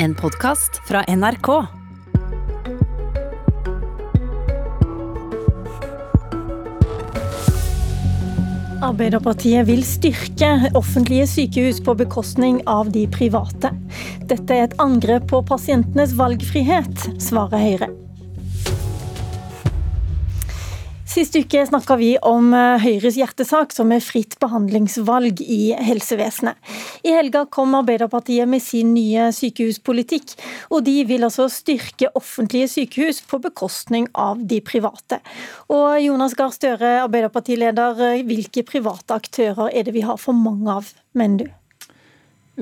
En podkast fra NRK. Arbeiderpartiet vil styrke offentlige sykehus på bekostning av de private. Dette er et angrep på pasientenes valgfrihet, svarer Høyre. Sist uke snakka vi om eh, Høyres hjertesak, som er fritt behandlingsvalg i helsevesenet. I helga kom Arbeiderpartiet med sin nye sykehuspolitikk, og de vil altså styrke offentlige sykehus på bekostning av de private. Og Jonas Gahr Støre, Arbeiderpartileder, eh, hvilke private aktører er det vi har for mange av, mener du?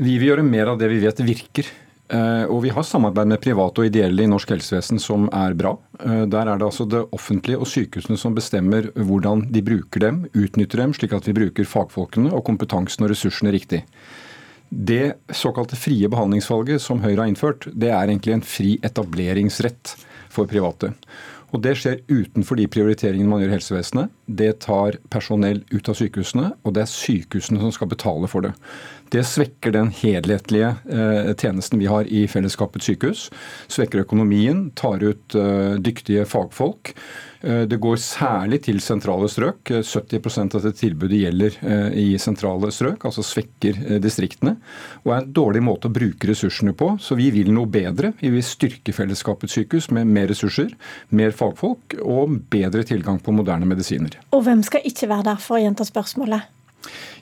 Vi vil gjøre mer av det vi vet virker. Eh, og vi har samarbeid med private og ideelle i norsk helsevesen som er bra. Eh, der er det altså det offentlige og sykehusene som bestemmer hvordan de bruker dem, utnytter dem, slik at vi bruker fagfolkene og kompetansen og ressursene riktig. Det såkalte frie behandlingsvalget som Høyre har innført, det er egentlig en fri etableringsrett for private. Og Det skjer utenfor de prioriteringene man gjør i helsevesenet. Det tar personell ut av sykehusene, og det er sykehusene som skal betale for det. Det svekker den helhetlige eh, tjenesten vi har i fellesskapets sykehus. Svekker økonomien, tar ut eh, dyktige fagfolk. Eh, det går særlig til sentrale strøk. 70% av det tilbudet gjelder i sentrale strøk, altså svekker distriktene. Og er en dårlig måte å bruke ressursene på. Så vi vil noe bedre. Vi vil styrke fellesskapets sykehus med mer ressurser, mer fagfolk og bedre tilgang på moderne medisiner. Og hvem skal ikke være der, for å gjenta spørsmålet?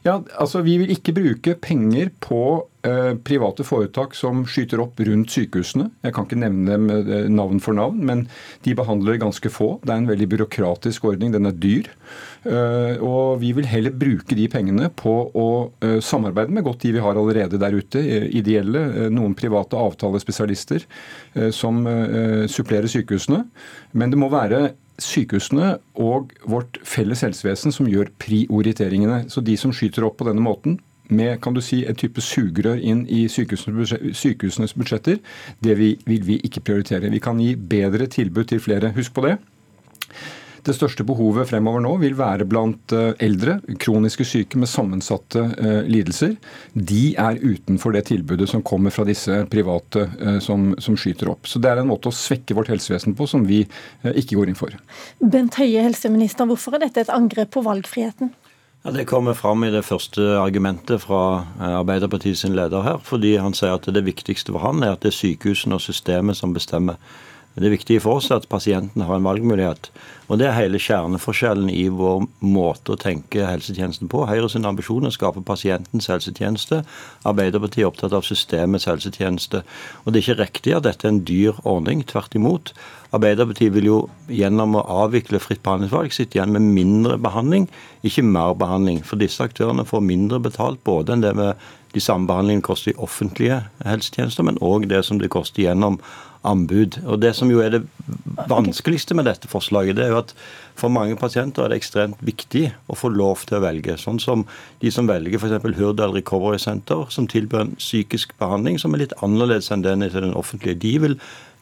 Ja, altså Vi vil ikke bruke penger på eh, private foretak som skyter opp rundt sykehusene. Jeg kan ikke nevne dem eh, navn for navn, men de behandler ganske få. Det er en veldig byråkratisk ordning, den er dyr. Eh, og vi vil heller bruke de pengene på å samarbeide med godt de vi har allerede der ute. Ideelle, noen private avtalespesialister som supplerer sykehusene. Men det må være sykehusene og vårt felles helsevesen som gjør prioriteringene. Så de som skyter opp på denne måten, med kan du si, en type sugerør inn i sykehusenes budsjetter, det vil vi ikke prioritere. Vi kan gi bedre tilbud til flere. Husk på det. Det største behovet fremover nå vil være blant eh, eldre, kroniske syke med sammensatte eh, lidelser. De er utenfor det tilbudet som kommer fra disse private eh, som, som skyter opp. Så Det er en måte å svekke vårt helsevesen på som vi ikke går inn for. Bent Høie, helseminister, hvorfor er dette et angrep på valgfriheten? Ja, Det kommer fram i det første argumentet fra Arbeiderpartiets leder her. Fordi han sier at det viktigste for han er at det er sykehusene og systemet som bestemmer. Det er viktig for oss at pasienten har en valgmulighet. Og Det er hele kjerneforskjellen i vår måte å tenke helsetjenesten på. Høyre sin ambisjon er å skape pasientens helsetjeneste. Arbeiderpartiet er opptatt av systemets helsetjeneste. Og Det er ikke riktig at dette er en dyr ordning. Tvert imot. Arbeiderpartiet vil jo gjennom å avvikle fritt behandlingsvalg sitte igjen med mindre behandling, ikke mer behandling. For disse aktørene får mindre betalt både enn det med de samme behandlingene koster i offentlige helsetjenester, men òg det som det koster gjennom anbud. Og Det som jo er det vanskeligste med dette forslaget, det er jo at for mange pasienter er det ekstremt viktig å få lov til å velge. Sånn som de som velger f.eks. Hurdal Recovery Center, som tilbyr en psykisk behandling som er litt annerledes enn den i den offentlige. De vil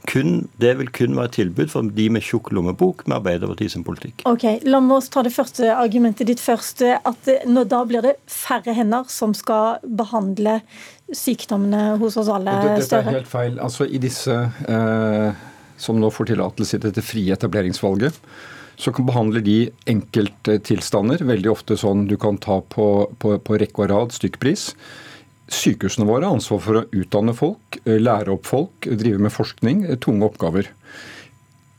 kun, det vil kun være et tilbud for de med tjukk lommebok med Arbeiderpartiet sin politikk. Ok, La oss ta det første argumentet ditt først. at nå, Da blir det færre hender som skal behandle sykdommene hos oss alle? Det, dette er helt feil. Altså I disse eh, som nå får tillatelse til dette frie etableringsvalget, så kan behandle de enkelttilstander. Veldig ofte sånn du kan ta på, på, på rekke og rad stykkpris. Sykehusene våre har ansvar for å utdanne folk, eh, lære opp folk, drive med forskning. Eh, tunge oppgaver.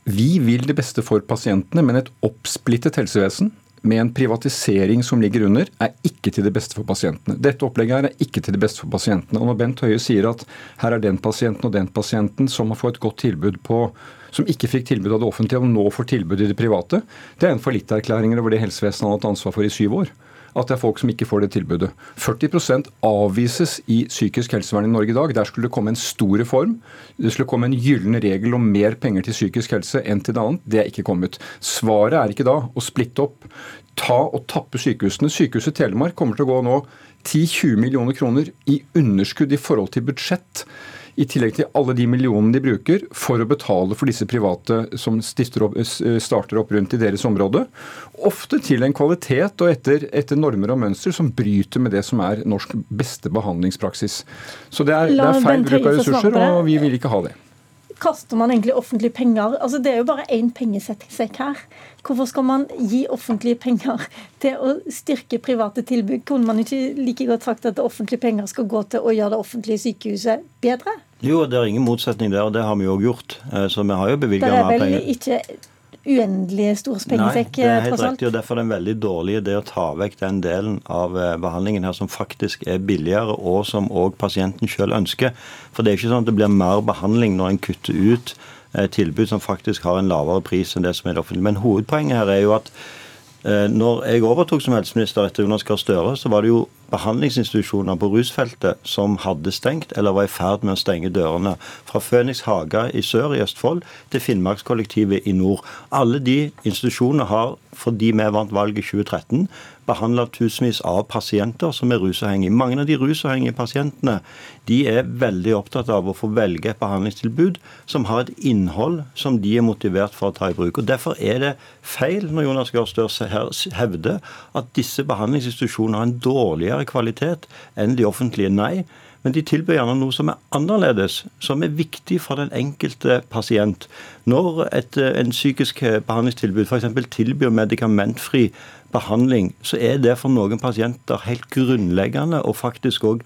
Vi vil det beste for pasientene, men et oppsplittet helsevesen med en privatisering som ligger under, er ikke til det beste for pasientene. Dette opplegget her er ikke til det beste for pasientene. Og Når Bent Høie sier at her er den pasienten og den pasienten som har fått et godt tilbud på som ikke fikk tilbud av det offentlige, og nå får tilbud i det private, det er en fallitterklæring over det helsevesenet han har hatt ansvar for i syv år at det er folk som ikke får det tilbudet. 40% avvises i psykisk helsevern i Norge i dag. Der skulle det komme en stor reform. Det skulle komme en gyllen regel om mer penger til psykisk helse enn til det annet. Det er ikke kommet. Svaret er ikke da å splitte opp, ta og tappe sykehusene. Sykehuset Telemark kommer til å gå nå 10-20 millioner kroner i underskudd i forhold til budsjett i tillegg til alle de millionene de bruker for å betale for disse private som opp, starter opp rundt i deres område. Ofte til en kvalitet og etter, etter normer og mønster som bryter med det som er norsk beste behandlingspraksis. Så det er, det er feil bruk av ressurser, og vi vil ikke ha det kaster man egentlig offentlige penger? Altså Det er jo bare én pengesekk her. Hvorfor skal man gi offentlige penger til å styrke private tilbud? Kunne man ikke like godt sagt at offentlige penger skal gå til å gjøre det offentlige sykehuset bedre? Jo, det er ingen motsetning der, og det har vi jo gjort. Eh, så vi har jo bevilga mer penger. Det er vel ikke uendelig stor pengesekk, Nei, det er helt riktig, og derfor er det en veldig dårlig idé å ta vekk den delen av eh, behandlingen her som faktisk er billigere, og som òg pasienten selv ønsker. For det er ikke sånn at det blir mer behandling når en kutter ut eh, tilbud som faktisk har en lavere pris enn det som er det offentlige. Men hovedpoenget her er jo at eh, når jeg overtok som helseminister etter Jonas Gahr Støre, så var det jo behandlingsinstitusjoner på rusfeltet som hadde stengt eller var i ferd med å stenge dørene. Fra Føniks Haga i sør i Østfold til Finnmarkskollektivet i nord. Alle de institusjonene har, fordi vi vant valget i 2013, behandla tusenvis av pasienter som er rusavhengige. Mange av de rusavhengige pasientene de er veldig opptatt av å få velge et behandlingstilbud som har et innhold som de er motivert for å ta i bruk. Og Derfor er det feil når Jonas Gahr Støre hevder at disse behandlingsinstitusjonene har en dårligere kvalitet enn de offentlige. Nei. Men de tilbyr gjerne noe som er annerledes, som er viktig for den enkelte pasient. Når et, en psykisk behandlingstilbud f.eks. tilbyr medikamentfri behandling, så er det for noen pasienter helt grunnleggende og faktisk òg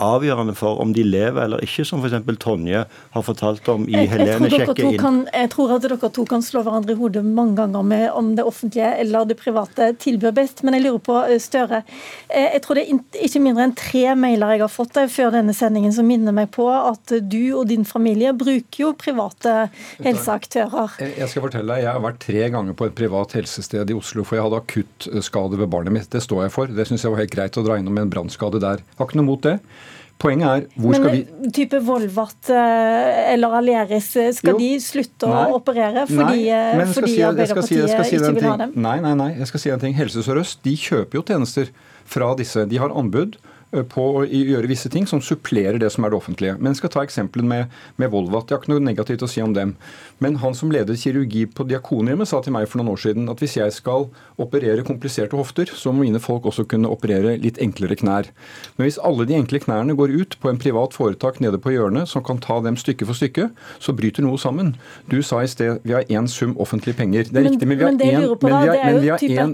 avgjørende for om de lever eller ikke, som f.eks. Tonje har fortalt om i Helene sjekker inn. Kan, jeg tror at dere to kan slå hverandre i hodet mange ganger med om det offentlige eller det private tilbyr best, men jeg lurer på, eh, Støre. Eh, jeg tror det er ikke mindre enn tre mailer jeg har fått før denne sendingen som minner meg på at du og din familie bruker jo private helseaktører. Jeg skal fortelle deg, jeg har vært tre ganger på et privat helsested i Oslo, for jeg hadde akuttskade ved barnet mitt. Det står jeg for. Det syns jeg var helt greit å dra innom en brannskade der. Har ikke noe mot det. Poenget er hvor Men, skal vi type Volvat eh, eller Aleris, eh, skal jo. de slutte nei. å operere fordi, nei, eh, fordi si, Arbeiderpartiet si, si ikke vil ha dem? Nei, nei, nei. Jeg skal si en ting. Helse Sør-Øst de kjøper jo tjenester fra disse. De har anbud. Eh, på å gjøre visse ting som supplerer det som er det offentlige. Men jeg skal ta eksempelet med, med Volvat. Jeg har ikke noe negativt å si om dem. Men han som ledet kirurgi på Diakonhjemmet, sa til meg for noen år siden at hvis jeg skal operere kompliserte hofter, så må mine folk også kunne operere litt enklere knær. Men hvis alle de enkle knærne går ut på en privat foretak nede på hjørnet som kan ta dem stykke for stykke, så bryter noe sammen. Du sa i sted vi har én sum offentlige penger. Det er men, riktig, men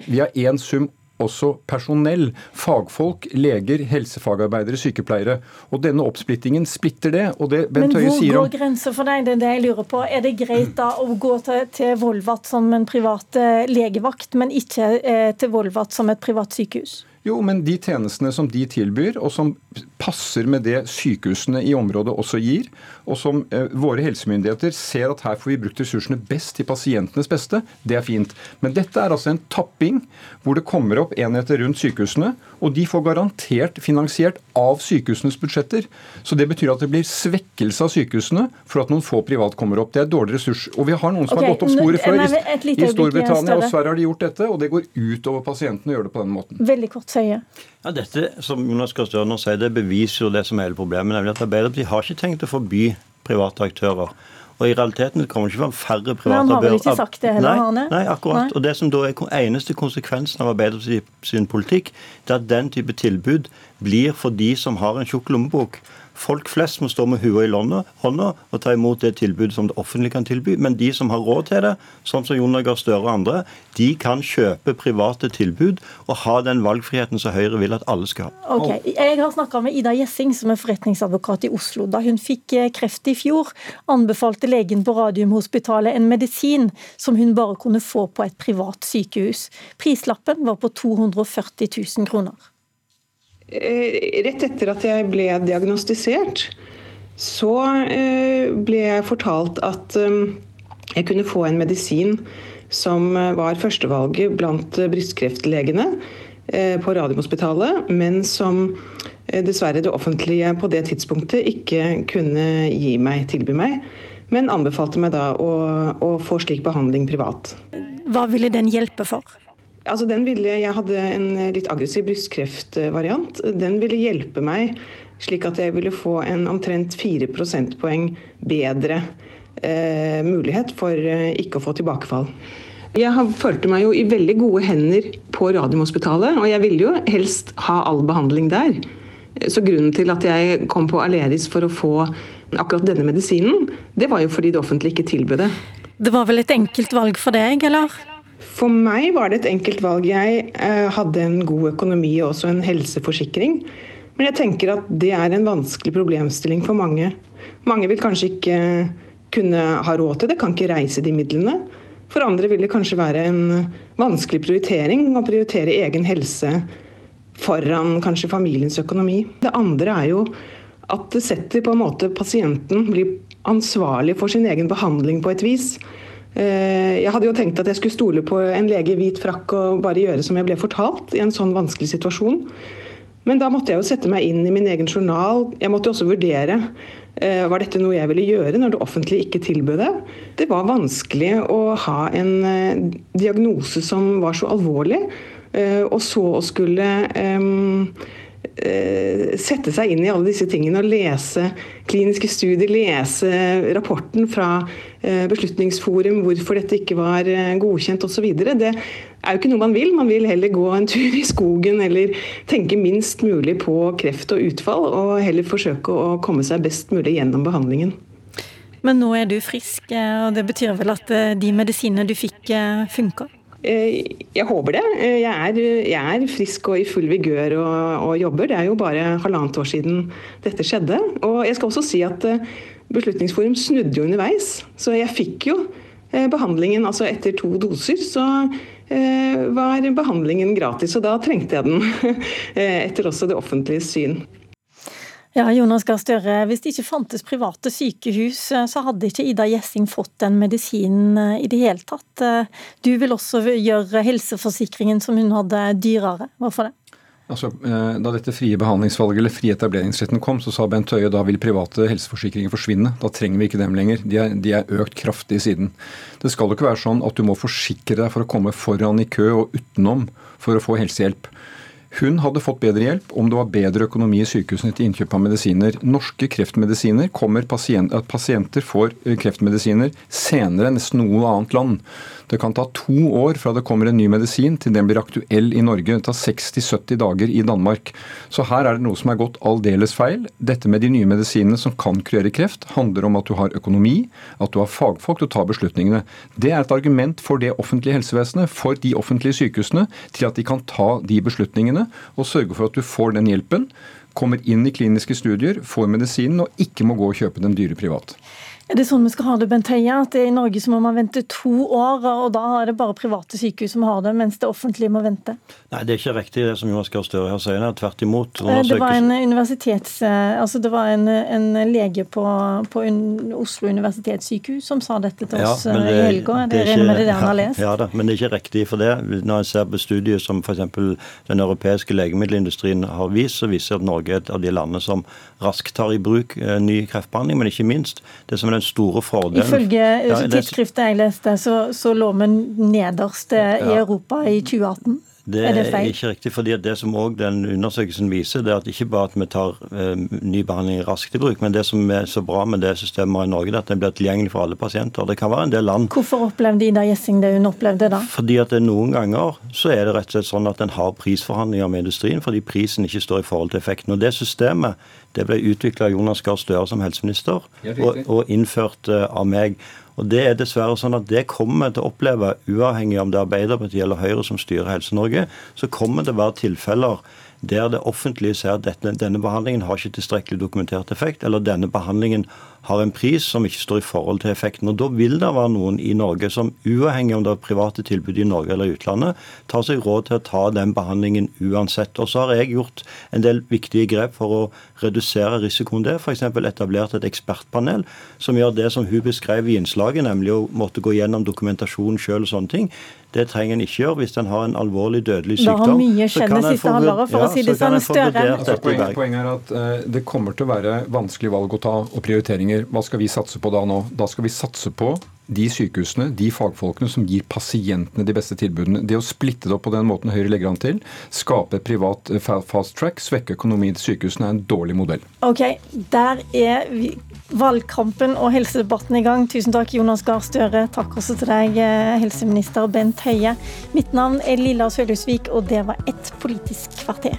vi har én sum også personell. Fagfolk, leger, helsefagarbeidere, sykepleiere. Og denne oppsplittingen splitter det. og det Bent Men hvor går grensa for deg? Det er det jeg lurer på. Er det greit da å gå til, til Volvat som en privat eh, legevakt, men ikke eh, til Volvat som et privat sykehus? Jo, men de tjenestene som de tilbyr, og som passer med det sykehusene i området også gir, og som eh, våre helsemyndigheter ser at her får vi brukt ressursene best til pasientenes beste, det er fint. Men dette er altså en tapping hvor det kommer opp enheter rundt sykehusene, og de får garantert finansiert av sykehusenes budsjetter. Så det betyr at det blir svekkelse av sykehusene for at noen få privat kommer opp. Det er dårlig ressurs. Og vi har noen som okay, har gått opp sporet før. I Storbritannia og Sverige har de gjort dette, og det går utover pasientene å gjøre det på den måten. Veldig kort søye. Ja, Dette som Jonas Gahr Støre sier, det beviser jo det som er hele problemet. nemlig at Arbeiderpartiet har ikke tenkt å forby private aktører. Og i realiteten kommer det ikke fram færre private Men han har vel ikke sagt det heller, nei, nei, akkurat. Nei. Og det som da er eneste konsekvensen av Arbeiderpartiet sin politikk, det er at den type tilbud blir for de som har en tjukk lommebok. Folk flest må stå med huet i hånda og ta imot det tilbudet som det offentlige kan tilby. Men de som har råd til det, sånn som Jonas Gahr Støre og andre, de kan kjøpe private tilbud og ha den valgfriheten som Høyre vil at alle skal ha. Ok, Jeg har snakka med Ida Gjessing, som er forretningsadvokat i Oslo. Da hun fikk eh, kreft i fjor, anbefalte legen på Radiumhospitalet en medisin som hun bare kunne få på et privat sykehus. Prislappen var på 240 000 kroner. Eh, rett etter at jeg ble diagnostisert, så eh, ble jeg fortalt at eh, jeg kunne få en medisin som var førstevalget blant brystkreftlegene på Radiumhospitalet, men som dessverre det offentlige på det tidspunktet ikke kunne gi meg, tilby meg. Men anbefalte meg da å, å få slik behandling privat. Hva ville den hjelpe for? Altså den ville, jeg hadde en litt aggressiv brystkreftvariant. Den ville hjelpe meg slik at jeg ville få en omtrent 4 prosentpoeng bedre eh, mulighet for eh, ikke å få tilbakefall. Jeg følte meg jo i veldig gode hender på Radiumhospitalet, og jeg ville jo helst ha all behandling der. Så grunnen til at jeg kom på Aleris for å få akkurat denne medisinen, det var jo fordi det offentlige ikke tilbød det. Det var vel et enkelt valg for deg, eller? For meg var det et enkelt valg. Jeg eh, hadde en god økonomi og også en helseforsikring. Men jeg tenker at det er en vanskelig problemstilling for mange. Mange vil kanskje ikke kunne ha råd til det, kan ikke reise de midlene. For andre vil det kanskje være en vanskelig prioritering å prioritere egen helse foran kanskje familiens økonomi. Det andre er jo at det setter på en måte pasienten blir ansvarlig for sin egen behandling på et vis. Eh, jeg hadde jo tenkt at jeg skulle stole på en lege i hvit frakk og bare gjøre som jeg ble fortalt i en sånn vanskelig situasjon. Men da måtte jeg jo sette meg inn i min egen journal. Jeg måtte også vurdere eh, var dette noe jeg ville gjøre når det offentlige ikke tilbød det. Det var vanskelig å ha en eh, diagnose som var så alvorlig, og så å skulle sette seg inn i alle disse tingene og lese kliniske studier, lese rapporten fra Beslutningsforum, hvorfor dette ikke var godkjent osv. Det er jo ikke noe man vil. Man vil heller gå en tur i skogen eller tenke minst mulig på kreft og utfall, og heller forsøke å komme seg best mulig gjennom behandlingen. Men nå er du frisk, og det betyr vel at eh, de medisinene du fikk, funka? Eh, jeg håper det. Jeg er, jeg er, frisk og i full vigør og, og, jobber. Det er jo bare halvannet år siden dette skjedde. Og jeg skal også si at Beslutningsforum snudde jo underveis, så jeg fikk jo behandlingen altså etter to doser. Så Eh, var behandlingen gratis, og da trengte jeg den. Eh, etter også det offentlige syn. Ja, Jonas Gahr Støre, Hvis det ikke fantes private sykehus, eh, så hadde ikke Ida Gjessing fått den medisinen i det hele tatt. Du vil også gjøre helseforsikringen som hun hadde, dyrere. Hvorfor det? Altså, eh, da dette frie behandlingsvalget eller frie etableringsretten kom, så sa Bent Høie da vil private helseforsikringer forsvinne. Da trenger vi ikke dem lenger. De er, de er økt kraftig siden. Det skal jo ikke være sånn at du må forsikre deg for å komme foran i kø og utenom for å få helsehjelp. Hun hadde fått bedre hjelp om det var bedre økonomi i sykehusene til innkjøp av medisiner. Norske kreftmedisiner kommer pasient, at pasienter får eh, kreftmedisiner senere enn nesten noe annet land. Det kan ta to år fra det kommer en ny medisin til den blir aktuell i Norge. Det tar 60-70 dager i Danmark. Så her er det noe som er gått aldeles feil. Dette med de nye medisinene som kan kurere kreft, handler om at du har økonomi, at du har fagfolk til å ta beslutningene. Det er et argument for det offentlige helsevesenet, for de offentlige sykehusene, til at de kan ta de beslutningene og sørge for at du får den hjelpen kommer inn i kliniske studier, får medisinen og ikke må gå og kjøpe den dyre privat. Er det sånn vi skal ha det, Bent Høie? At i Norge så må man vente to år, og da er det bare private sykehus som har det, mens det offentlige må vente? Nei, det er ikke riktig det som Jonas Gahr Støre her sier. Tvert imot. Eh, det var en universitets... Eh, altså det var en, en lege på, på Oslo universitetssykehus som sa dette til oss ja, eh, det, i helga. Det, det ikke, med det han har lest? Ja, da, men det er ikke riktig for det. Når en ser på studier som f.eks. den europeiske legemiddelindustrien har vist, så viser at Norge er et av de landene som raskt tar i bruk ny kreftbehandling, men ikke minst det som er den store fordelen Ifølge ja, tidsskriftet jeg leste, så, så lå vi nederst eh, i Europa i 2018. Det er, det feil? ikke riktig. fordi Det som også den undersøkelsen viser, det er at ikke bare at vi tar eh, ny behandling raskt i bruk, men det som er så bra med det systemet i Norge, er at det blir tilgjengelig for alle pasienter. Det kan være en del land Hvorfor opplevde Ida Gjessing det hun opplevde da? Fordi at det Noen ganger så er det rett og slett sånn at en har prisforhandlinger med industrien fordi prisen ikke står i forhold til effekten. Og Det systemet det ble utvikla av Jonas Gahr Støre som helseminister og, og innført uh, av meg. Og Det er dessverre sånn at det kommer vi til å oppleve, uavhengig om det er Arbeiderpartiet eller Høyre som styrer Helse-Norge, så kommer det å være tilfeller der det offentlige ser at dette, denne behandlingen har ikke tilstrekkelig dokumentert effekt, eller denne behandlingen har en pris som ikke står i forhold til effekten. Og Da vil det være noen i Norge som, uavhengig om det er private tilbud i Norge eller utlandet, tar seg råd til å ta den behandlingen uansett. Og så har jeg gjort en del viktige grep for å redusere risikoen der. F.eks. etablert et ekspertpanel som gjør det som hun beskrev i innslaget, nemlig å måtte gå gjennom dokumentasjon sjøl og sånne ting. Det trenger en ikke gjøre hvis en har en alvorlig dødelig sykdom. Det har mye skjedd det siste halvåret, for ja, å si det sånn. Støre. Altså, poenget, poenget er at uh, det kommer til å være vanskelige valg å ta og prioriteringer. Hva skal vi satse på da nå? Da skal vi satse på de sykehusene, de fagfolkene som gir pasientene de beste tilbudene. Det å splitte det opp på den måten Høyre legger an til, skape privat eh, fast track, svekke økonomien til sykehusene, er en dårlig modell. Ok, der er valgkampen og helsedebatten i gang. Tusen takk, Jonas Gahr Støre. Takk også til deg, eh, helseminister Bent Høie. Mitt navn er Lilla Sølhusvik, og det var ett Politisk kvarter.